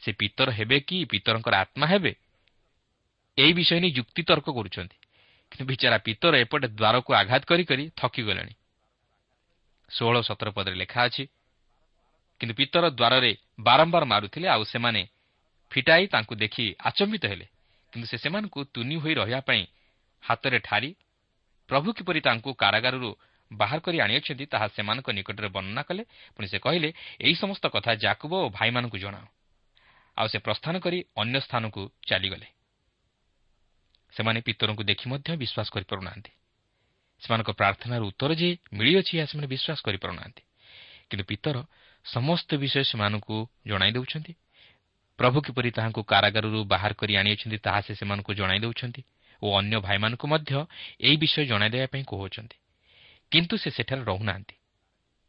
ସେ ପିତର ହେବେ କି ପିତରଙ୍କର ଆତ୍ମା ହେବେ? ଏହି ବିଷୟ ନେଇ ଯୁକ୍ତିତର୍କ କରୁଛନ୍ତି। କିନ୍ତୁ ବିଚାରା ପିତର ଏପଟେ ଦ୍ୱାରକୁ ଆଘାତ କରି କରି ଥକିଗଲେଣି। ଷୋହଳ ସତର ପଦରେ ଲେଖା ଅଛି କିନ୍ତୁ ପିତର ଦ୍ୱାରରେ ବାରମ୍ବାର ମାରୁଥିଲେ ଆଉ ସେମାନେ ଫିଟାଇ ତାଙ୍କୁ ଦେଖି ଆଚମ୍ବିତ ହେଲେ। କିନ୍ତୁ ସେ ସେମାନଙ୍କୁ ତୁନି ହୋଇ ରହିବା ପାଇଁ ହାତରେ ଠାରି ପ୍ରଭୁ କିପରି ତାଙ୍କୁ କାରାଗାରରୁ ବାହାର କରି ଆଣିଅଛନ୍ତି ତାହା ସେମାନଙ୍କ ନିକଟରେ ବର୍ଣ୍ଣନା କଲେ। ପୁଣି ସେ କହିଲେ ଏହି ସମସ୍ତ କଥା ଜାକୁବ ଓ ଭାଇମାନଙ୍କୁ ଜଣାଅ। ଆଉ ସେ ପ୍ରସ୍ଥାନ କରି ଅନ୍ୟ ସ୍ଥାନକୁ ଚାଲିଗଲେ। ସେମାନେ ପିତରଙ୍କୁ ଦେଖି ମଧ୍ୟ ବିଶ୍ୱାସ କରିପାରୁନାହାନ୍ତି। ସେମାନଙ୍କ ପ୍ରାର୍ଥନାର ଉତ୍ତର ଯେ ମିଳିଅଛି ଏହା ସେମାନେ ବିଶ୍ୱାସ କରିପାରୁନାହାନ୍ତି। କିନ୍ତୁ ପିତର ସମସ୍ତ ବିଷୟ ସେମାନଙ୍କୁ ଜଣାଇ ଦେଉଛନ୍ତି। ପ୍ରଭୁ କିପରି ତାହାଙ୍କୁ କାରାଗାରରୁ ବାହାର କରି ଆଣିଅଛନ୍ତି ତାହା ସେ ସେମାନଙ୍କୁ ଜଣାଇ ଦେଉଛନ୍ତି ଓ ଅନ୍ୟ ଭାଇମାନଙ୍କୁ ମଧ୍ୟ ଏହି ବିଷୟ ଜଣାଇ ଦେବା ପାଇଁ କହୁଅଛନ୍ତି। କିନ୍ତୁ ସେ ସେଠାରେ ରହୁନାହାନ୍ତି।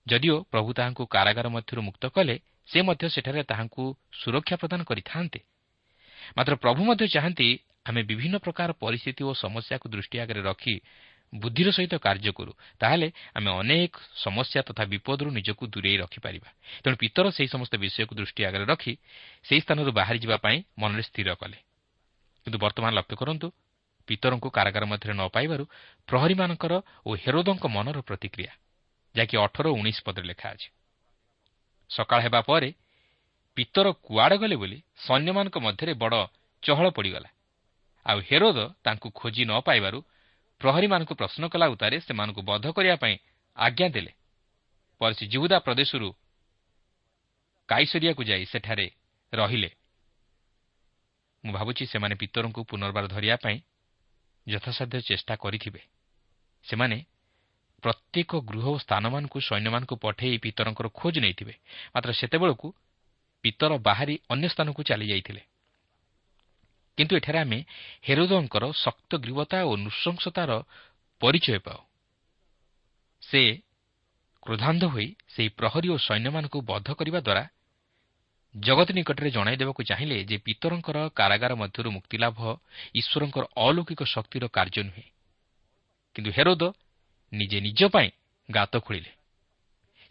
ଯଦିଓ ପ୍ରଭୁ ତାହାଙ୍କୁ କାରାଗାର ମଧ୍ୟରୁ ମୁକ୍ତ କଲେ ସେ ମଧ୍ୟ ସେଠାରେ ତାହାଙ୍କୁ ସୁରକ୍ଷା ପ୍ରଦାନ କରିଥାନ୍ତେ। ମାତ୍ର ପ୍ରଭୁ ମଧ୍ୟ ଚାହାନ୍ତି ଆମେ ବିଭିନ୍ନ ପ୍ରକାର ପରିସ୍ଥିତି ଓ ସମସ୍ୟାକୁ ଦୃଷ୍ଟି ଆଗରେ ରଖି ବୁଦ୍ଧିର ସହିତ କାର୍ଯ୍ୟ କରୁ। ତାହେଲେ ଆମେ ଅନେକ ସମସ୍ୟା ତଥା ବିପଦରୁ ନିଜକୁ ଦୂରେଇ ରଖିପାରିବା। ତେଣୁ ପିତର ସେହି ସମସ୍ତ ବିଷୟକୁ ଦୃଷ୍ଟି ଆଗରେ ରଖି ସେହି ସ୍ଥାନରୁ ବାହାରିଯିବା ପାଇଁ ମନରେ ସ୍ଥିର କଲେ। କିନ୍ତୁ ବର୍ତ୍ତମାନ ଲକ୍ଷ୍ୟ କରନ୍ତୁ ପିତରଙ୍କୁ କାରାଗାର ମଧ୍ୟରେ ନ ପାଇବାରୁ ପ୍ରହରୀମାନଙ୍କର ଓ ହେରୋଦଙ୍କ ମନର ପ୍ରତିକ୍ରିୟା ଯାହାକି ଅଠର ଉଣେଇଶ ପଦରେ ଲେଖା ଅଛି। ସକାଳ ହେବା ପରେ ପିତର କୁଆଡ଼େ ଗଲେ ବୋଲି ସୈନ୍ୟମାନଙ୍କ ମଧ୍ୟରେ ବଡ଼ ଚହଳ ପଡ଼ିଗଲା। ଆଉ ହେରୋଦ ତାଙ୍କୁ ଖୋଜି ନ ପାଇବାରୁ ପ୍ରହରୀମାନଙ୍କୁ ପ୍ରଶ୍ନ କଲା ଉତ୍ତାରେ ସେମାନଙ୍କୁ ବଧ କରିବା ପାଇଁ ଆଜ୍ଞା ଦେଲେ। ପରେ ସେ ଜିହୁଦା ପ୍ରଦେଶରୁ କାଇସରିଆକୁ ଯାଇ ସେଠାରେ ରହିଲେ। ମୁଁ ଭାବୁଛି ସେମାନେ ପିତରଙ୍କୁ ପୁନର୍ବାର ଧରିବା ପାଇଁ ଯଥାସାଧ୍ୟ ଚେଷ୍ଟା କରିଥିବେ। ସେମାନେ ପ୍ରତ୍ୟେକ ଗୃହ ଓ ସ୍ଥାନମାନଙ୍କୁ ସୈନ୍ୟମାନଙ୍କୁ ପଠାଇ ପିତରଙ୍କର ଖୋଜ ନେଇଥିବେ। ମାତ୍ର ସେତେବେଳକୁ ପିତର ବାହାରି ଅନ୍ୟ ସ୍ଥାନକୁ ଚାଲିଯାଇଥିଲେ କିନ୍ତୁ ଏଠାରେ ଆମେ ହେରୋଦଙ୍କର ଶକ୍ତ ଗ୍ରୀବତା ଓ ନୃଶଂସତାର ପରିଚୟ ପାଉ। ସେ କ୍ରୋଧାନ୍ଧ ହୋଇ ସେହି ପ୍ରହରୀ ଓ ସୈନ୍ୟମାନଙ୍କୁ ବଧ କରିବା ଦ୍ୱାରା ଜଗତ ନିକଟରେ ଜଣାଇ ଦେବାକୁ ଚାହିଁଲେ ଯେ ପିତରଙ୍କର କାରାଗାର ମଧ୍ୟରୁ ମୁକ୍ତିଲାଭ ଈଶ୍ୱରଙ୍କର ଅଲୌକିକ ଶକ୍ତିର କାର୍ଯ୍ୟ ନୁହେଁ। କିନ୍ତୁ ହେରୋଦ ନିଜେ ନିଜ ପାଇଁ ଗାତ ଖୋଳିଲେ।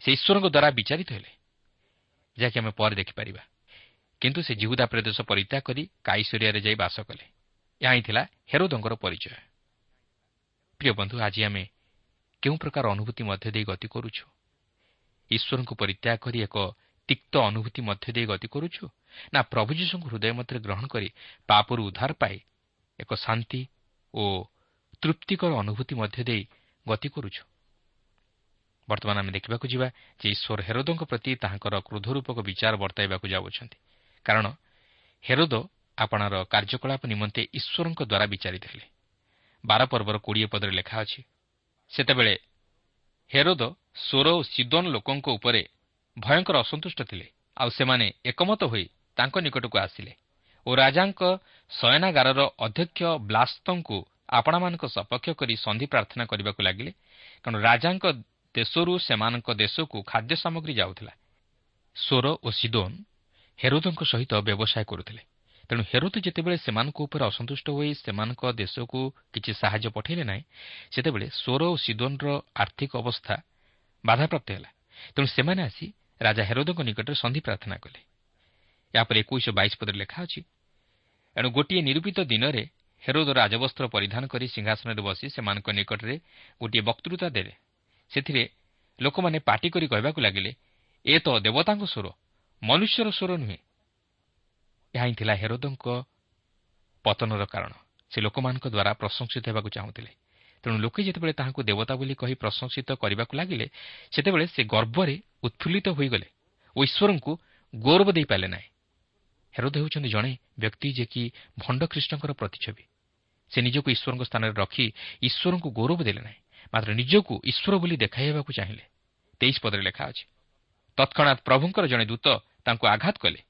ସେ ଈଶ୍ୱରଙ୍କ ଦ୍ୱାରା ବିଚାରିତ ହେଲେ ଯାହାକି ଆମେ ପରେ ଦେଖିପାରିବା। କିନ୍ତୁ ସେ ଜିହୁଦା ପ୍ରଦେଶ ପରିତ୍ୟାଗ କରି କାଇଶ୍ୱରିଆରେ ଯାଇ ବାସ କଲେ। ଏହା ହିଁ ଥିଲା ହେରୋଦଙ୍କର ପରିଚୟ। ପ୍ରିୟ ବନ୍ଧୁ ଆଜି ଆମେ କେଉଁ ପ୍ରକାର ଅନୁଭୂତି ମଧ୍ୟ ଦେଇ ଗତି କରୁଛୁ? ଈଶ୍ୱରଙ୍କୁ ପରିତ୍ୟାଗ କରି ଏକ ତିକ୍ତ ଅନୁଭୂତି ମଧ୍ୟ ଦେଇ ଗତି କରୁଛୁ? ନା ପ୍ରଭୁ ଯୀଶୁଙ୍କୁ ହୃଦୟ ମଧ୍ୟରେ ଗ୍ରହଣ କରି ପାପରୁ ଉଦ୍ଧାର ପାଇ ଏକ ଶାନ୍ତି ଓ ତୃପ୍ତିକର ଅନୁଭୂତି ମଧ୍ୟ ଦେଇ ଗତି କରୁଛୁ। ବର୍ତ୍ତମାନ ଆମେ ଦେଖିବାକୁ ଯିବା ଯେ ଈଶ୍ୱର ହେରୋଦଙ୍କ ପ୍ରତି ତାହାଙ୍କର କ୍ରୋଧରୂପକ ବିଚାର ବର୍ତ୍ତାଇବାକୁ ଯାଉଅଛନ୍ତି। କାରଣ ହେରୋଦ ଆପଣାର କାର୍ଯ୍ୟକଳାପ ନିମନ୍ତେ ଈଶ୍ୱରଙ୍କ ଦ୍ୱାରା ବିଚାରିତ ହେଲେ। ବାର ପର୍ବର କୋଡ଼ିଏ ପଦରେ ଲେଖା ଅଛି ସେତେବେଳେ ହେରୋଦ ସ୍ୱର ଓ ସିଦୋନ ଲୋକଙ୍କ ଉପରେ ଭୟଙ୍କର ଅସନ୍ତୁଷ୍ଟ ଥିଲେ। ଆଉ ସେମାନେ ଏକମତ ହୋଇ ତାଙ୍କ ନିକଟକୁ ଆସିଲେ ଓ ରାଜାଙ୍କ ଶୟନାଗାରର ଅଧ୍ୟକ୍ଷ ବ୍ଲାସ୍ତଙ୍କୁ ଆପଣାମାନଙ୍କ ସପକ୍ଷ କରି ସନ୍ଧି ପ୍ରାର୍ଥନା କରିବାକୁ ଲାଗିଲେ କାରଣ ରାଜାଙ୍କ ଦେଶରୁ ସେମାନଙ୍କ ଦେଶକୁ ଖାଦ୍ୟ ସାମଗ୍ରୀ ଯାଉଥିଲା। ସ୍ୱର ଓ ସିଦୋନ ହେରୋଦଙ୍କ ସହିତ ବ୍ୟବସାୟ କରୁଥିଲେ। ତେଣୁ ହେରୋଦ ଯେତେବେଳେ ସେମାନଙ୍କ ଉପରେ ଅସନ୍ତୁଷ୍ଟ ହୋଇ ସେମାନଙ୍କ ଦେଶକୁ କିଛି ସାହାଯ୍ୟ ପଠାଇଲେ ନାହିଁ ସେତେବେଳେ ସ୍ୱର ଓ ସିଦୋନର ଆର୍ଥିକ ଅବସ୍ଥା ବାଧାପ୍ରାପ୍ତ ହେଲା। ତେଣୁ ସେମାନେ ଆସି ରାଜା ହେରୋଦଙ୍କ ନିକଟରେ ସନ୍ଧି ପ୍ରାର୍ଥନା କଲେ। ଏହାପରେ ଏକୋଇଶ ବାଇଶ ପଦରେ ଲେଖା ଅଛି ଏଣୁ ଗୋଟିଏ ନିରୂପିତ ଦିନରେ ହେରୋଦ ରାଜବସ୍ତ୍ର ପରିଧାନ କରି ସିଂହାସନରେ ବସି ସେମାନଙ୍କ ନିକଟରେ ଗୋଟିଏ ବକ୍ତୃତା ଦେଲେ। ସେଥିରେ ଲୋକମାନେ ପାଟି କରି କହିବାକୁ ଲାଗିଲେ ଏ ତ ଦେବତାଙ୍କ ସ୍ୱର ମନୁଷ୍ୟର ସ୍ୱର ନୁହେଁ। ଏହା ହିଁ ଥିଲା ହେରୋଦଙ୍କ ପତନର କାରଣ। ସେ ଲୋକମାନଙ୍କ ଦ୍ୱାରା ପ୍ରଶଂସିତ ହେବାକୁ ଚାହୁଁଥିଲେ। ତେଣୁ ଲୋକେ ଯେତେବେଳେ ତାହାଙ୍କୁ ଦେବତା ବୋଲି କହି ପ୍ରଶଂସିତ କରିବାକୁ ଲାଗିଲେ ସେତେବେଳେ ସେ ଗର୍ବରେ ଉତ୍ଫୁଲ୍ଲିତ ହୋଇଗଲେ ଓ ଈଶ୍ୱରଙ୍କୁ ଗୌରବ ଦେଇପାରିଲେ ନାହିଁ। ହେରୋଦ ହେଉଛନ୍ତି ଜଣେ ବ୍ୟକ୍ତି ଯେ କି ଭଣ୍ଡ ଖ୍ରୀଷ୍ଟଙ୍କର ପ୍ରତିଛବି। ସେ ନିଜକୁ ଈଶ୍ୱରଙ୍କ ସ୍ଥାନରେ ରଖି ଈଶ୍ୱରଙ୍କୁ ଗୌରବ ଦେଲେ ନାହିଁ ମାତ୍ର ନିଜକୁ ଈଶ୍ୱର ବୋଲି ଦେଖାଇବାକୁ ଚାହିଁଲେ। ତେଇଶ ପଦରେ ଲେଖା ଅଛି ତତ୍କ୍ଷଣାତ୍ ପ୍ରଭୁଙ୍କର ଜଣେ ଦୂତ ତାଙ୍କୁ ଆଘାତ କଲେ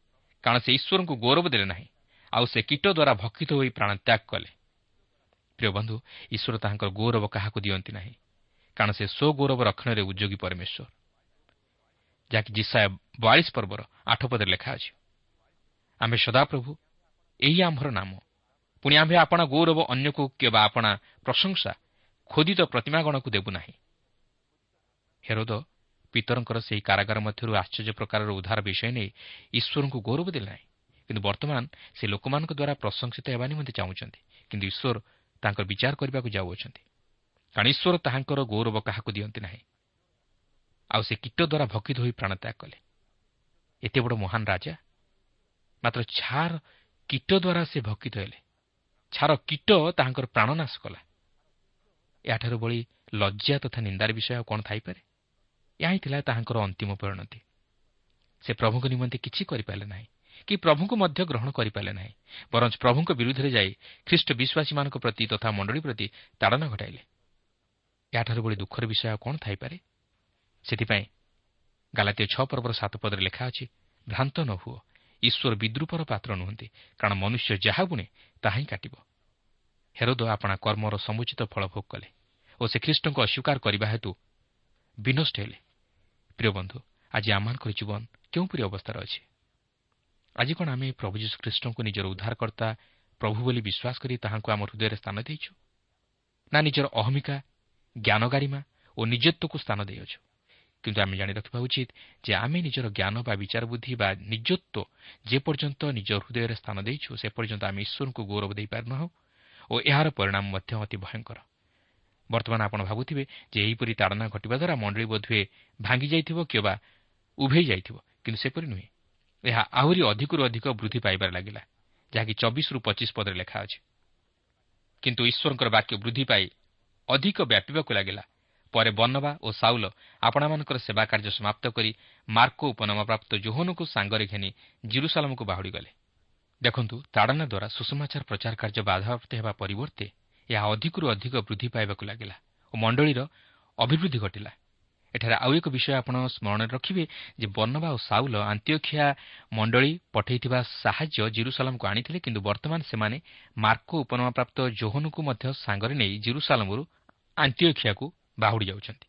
କାରଣ ସେ ଈଶ୍ୱରଙ୍କୁ ଗୌରବ ଦେଲେ ନାହିଁ ଆଉ ସେ କୀଟ ଦ୍ୱାରା ଭକ୍ଷିତ ହୋଇ ପ୍ରାଣତ୍ୟାଗ କଲେ। ପ୍ରିୟ ବନ୍ଧୁ ଈଶ୍ୱର ତାହାଙ୍କର ଗୌରବ କାହାକୁ ଦିଅନ୍ତି ନାହିଁ କାରଣ ସେ ସ୍ୱଗୌରବ ରକ୍ଷଣରେ ଉଦ୍ୟୋଗୀ ପରମେଶ୍ୱର। ଯାହାକି ଜିସାୟ ବୟାଳିଶ ପର୍ବର ଆଠ ପଦରେ ଲେଖା ଅଛି ଆମ୍ଭେ ସଦାପ୍ରଭୁ ଏହି ଆମ୍ଭର ନାମ। ପୁଣି ଆମ୍ଭେ ଆପଣା ଗୌରବ ଅନ୍ୟକୁ କିମ୍ବା ଆପଣା ପ୍ରଶଂସା ଖୋଦିତ ପ୍ରତିମାଗଣକୁ ଦେବୁ ନାହିଁ। ହେରୋଦ ପିତରଙ୍କର ସେହି କାରାଗାର ମଧ୍ୟରୁ ଆଶ୍ଚର୍ଯ୍ୟ ପ୍ରକାରର ଉଦ୍ଧାର ବିଷୟ ନେଇ ଈଶ୍ୱରଙ୍କୁ ଗୌରବ ଦେଲେ ନାହିଁ। କିନ୍ତୁ ବର୍ତ୍ତମାନ ସେ ଲୋକମାନଙ୍କ ଦ୍ୱାରା ପ୍ରଶଂସିତ ହେବା ନିମନ୍ତେ ଚାହୁଁଛନ୍ତି କିନ୍ତୁ ଈଶ୍ୱର ତାଙ୍କର ବିଚାର କରିବାକୁ ଯାଉଅଛନ୍ତି। କାରଣ ଈଶ୍ୱର ତାହାଙ୍କର ଗୌରବ କାହାକୁ ଦିଅନ୍ତି ନାହିଁ। ଆଉ ସେ କୀଟ ଦ୍ୱାରା ଭକିତ ହୋଇ ପ୍ରାଣତ୍ୟାଗ କଲେ। ଏତେ ବଡ଼ ମହାନ ରାଜା ମାତ୍ର ଛାର କୀଟ ଦ୍ୱାରା ସେ ଭକିତ ହେଲେ। ଛାର କୀଟ ତାହାଙ୍କର ପ୍ରାଣନାଶ କଲା। ଏହାଠାରୁ ଭଳି ଲଜ୍ଜା ତଥା ନିନ୍ଦାର ବିଷୟ ଆଉ କ'ଣ ଥାଇପାରେ? ଏହା ହିଁ ଥିଲା ତାହାଙ୍କର ଅନ୍ତିମ ପରିଣତି। ସେ ପ୍ରଭୁଙ୍କ ନିମନ୍ତେ କିଛି କରିପାରିଲେ ନାହିଁ କି ପ୍ରଭୁଙ୍କୁ ମଧ୍ୟ ଗ୍ରହଣ କରିପାରିଲେ ନାହିଁ ବରଂ ପ୍ରଭୁଙ୍କ ବିରୁଦ୍ଧରେ ଯାଇ ଖ୍ରୀଷ୍ଟ ବିଶ୍ୱାସୀମାନଙ୍କ ପ୍ରତି ତଥା ମଣ୍ଡଳୀ ପ୍ରତି ତାଡ଼ନା ଘଟାଇଲେ। ଏହାଠାରୁ ଭଳି ଦୁଃଖର ବିଷୟ ଆଉ କ'ଣ ଥାଇପାରେ? ସେଥିପାଇଁ ଗାଲାତୀୟ ଛଅ ପର୍ବର ସାତ ପଦରେ ଲେଖା ଅଛି ଭ୍ରାନ୍ତ ନ ହୁଅ ଈଶ୍ୱର ବିଦ୍ରୁପର ପାତ୍ର ନୁହନ୍ତି। କାରଣ ମନୁଷ୍ୟ ଯାହା ବୁଣେ ତାହା ହିଁ କାଟିବ। ହେରୋଦ ଆପଣା କର୍ମର ସମୁଚିତ ଫଳ ଭୋଗ କଲେ ଓ ସେ ଖ୍ରୀଷ୍ଟଙ୍କୁ ଅସ୍ୱୀକାର କରିବା ହେତୁ ବିନଷ୍ଟ ହେଲେ। ପ୍ରିୟ ବନ୍ଧୁ ଆଜି ଆମମାନଙ୍କର ଜୀବନ କେଉଁପରି ଅବସ୍ଥାରେ ଅଛି? ଆଜି କ'ଣ ଆମେ ପ୍ରଭୁ ଯୀଶୁଖ୍ରୀଷ୍ଟଙ୍କୁ ନିଜର ଉଦ୍ଧାରକର୍ତ୍ତା ପ୍ରଭୁ ବୋଲି ବିଶ୍ୱାସ କରି ତାହାଙ୍କୁ ଆମ ହୃଦୟରେ ସ୍ଥାନ ଦେଇଛୁ? ନା ନିଜର ଅହମିକା ଜ୍ଞାନଗାରିମା ଓ ନିଜତ୍ୱକୁ ସ୍ଥାନ ଦେଇଅଛୁ? କିନ୍ତୁ ଆମେ ଜାଣି ରଖିବା ଉଚିତ ଯେ ଆମେ ନିଜର ଜ୍ଞାନ ବା ବିଚାର ବୁଦ୍ଧି ବା ନିଜତ୍ୱ ଯେପର୍ଯ୍ୟନ୍ତ ନିଜ ହୃଦୟରେ ସ୍ଥାନ ଦେଇଛୁ ସେ ପର୍ଯ୍ୟନ୍ତ ଆମେ ଈଶ୍ୱରଙ୍କୁ ଗୌରବ ଦେଇପାରିନାହୁଁ ଓ ଏହାର ପରିଣାମ ମଧ୍ୟ ଅତି ଭୟଙ୍କର ବର୍ତ୍ତମାନ ଆପଣ ଭାବୁଥିବେ ଯେ ଏହିପରି ତାଡ଼ନା ଘଟିବା ଦ୍ୱାରା ମଣ୍ଡଳୀ ବୋଧହୁଏ ଭାଙ୍ଗି ଯାଇଥିବ କିମ୍ବା ଉଭେଇ ଯାଇଥିବ କିନ୍ତୁ ସେପରି ନୁହେଁ। ଏହା ଆହୁରି ଅଧିକରୁ ଅଧିକ ବୃଦ୍ଧି ପାଇବାରେ ଲାଗିଲା ଯାହାକି ଚବିଶରୁ ପଚିଶ ପଦରେ ଲେଖା ଅଛି। କିନ୍ତୁ ଈଶ୍ୱରଙ୍କର ବାକ୍ୟ ବୃଦ୍ଧି ପାଇ ଅଧିକ ବ୍ୟାପିବାକୁ ଲାଗିଲା। ପରେ ବନବା ଓ ସାଉଲ ଆପଣମାନଙ୍କର ସେବା କାର୍ଯ୍ୟ ସମାପ୍ତ କରି ମାର୍କ ଉପନାମପ୍ରାପ୍ତ ଜୋହନକୁ ସାଙ୍ଗରେ ଘେନି ଜିରୁସାଲାମକୁ ବାହୁଡ଼ିଗଲେ। ଦେଖନ୍ତୁ ତାଡ଼ନା ଦ୍ୱାରା ସୁଷମାଚାର ପ୍ରଚାର କାର୍ଯ୍ୟ ବାଧାପ୍ରାପ୍ତ ହେବା ପରିବର୍ତ୍ତେ ଏହା ଅଧିକରୁ ଅଧିକ ବୃଦ୍ଧି ପାଇବାକୁ ଲାଗିଲା ଓ ମଣ୍ଡଳୀର ଅଭିବୃଦ୍ଧି ଘଟିଲା। ଏଠାରେ ଆଉ ଏକ ବିଷୟ ଆପଣ ସ୍ମରଣରେ ରଖିବେ ଯେ ବର୍ଣ୍ଣବା ଓ ସାଉଲ ଆନ୍ତିଓଖିଆ ମଣ୍ଡଳୀ ପଠାଇଥିବା ସାହାଯ୍ୟ ଜିରୁସାଲାମକୁ ଆଣିଥିଲେ କିନ୍ତୁ ବର୍ତ୍ତମାନ ସେମାନେ ମାର୍କ ଉପନାମପ୍ରାପ୍ତ ଜୋହନକୁ ମଧ୍ୟ ସାଙ୍ଗରେ ନେଇ ଜିରୁସାଲାମରୁ ଆନ୍ତିଓଖିଆକୁ ବାହୁଡ଼ି ଯାଉଛନ୍ତି।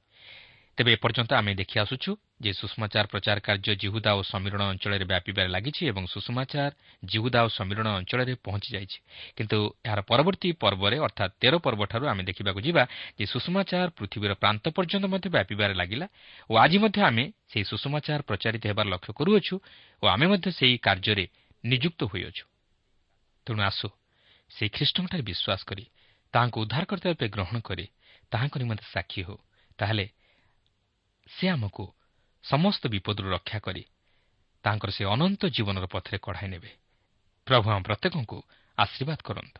ତେବେ ଏପର୍ଯ୍ୟନ୍ତ ଆମେ ଦେଖି ଆସୁଛୁ ଯେ ସୁଷମାଚାର ପ୍ରଚାର କାର୍ଯ୍ୟ ଜିହୁଦା ଓ ସମୀରଣ ଅଞ୍ଚଳରେ ବ୍ୟାପିବାରେ ଲାଗିଛି ଏବଂ ସୁଷମାଚାର ଜିହୁଦା ଓ ସମୀରଣ ଅଞ୍ଚଳରେ ପହଞ୍ଚି ଯାଇଛି। କିନ୍ତୁ ଏହାର ପରବର୍ତ୍ତୀ ପର୍ବରେ ଅର୍ଥାତ୍ ତେର ପର୍ବଠାରୁ ଆମେ ଦେଖିବାକୁ ଯିବା ଯେ ସୁଷମାଚାର ପୃଥିବୀର ପ୍ରାନ୍ତ ପର୍ଯ୍ୟନ୍ତ ମଧ୍ୟ ବ୍ୟାପିବାରେ ଲାଗିଲା ଓ ଆଜି ମଧ୍ୟ ଆମେ ସେହି ସୁଷମାଚାର ପ୍ରଚାରିତ ହେବାର ଲକ୍ଷ୍ୟ କରୁଅଛୁ ଓ ଆମେ ମଧ୍ୟ ସେହି କାର୍ଯ୍ୟରେ ନିଯୁକ୍ତ ହୋଇଅଛୁ। ତେଣୁ ଆସୁ ସେହି ଖ୍ରୀଷ୍ଟଙ୍କଠାରେ ବିଶ୍ୱାସ କରି ତାହାଙ୍କୁ ଉଦ୍ଧାରକର୍ତ୍ତା ରୂପେ ଗ୍ରହଣ କରି ତାହାଙ୍କ ନିମନ୍ତେ ସାକ୍ଷୀ ହେଉ। ତାହେଲେ ସେ ଆମକୁ ସମସ୍ତ ବିପଦରୁ ରକ୍ଷା କରି ତାଙ୍କର ସେ ଅନନ୍ତ ଜୀବନର ପଥରେ କଢ଼ାଇ ନେବେ। ପ୍ରଭୁ ଆମ ପ୍ରତ୍ୟେକଙ୍କୁ ଆଶୀର୍ବାଦ କରନ୍ତୁ।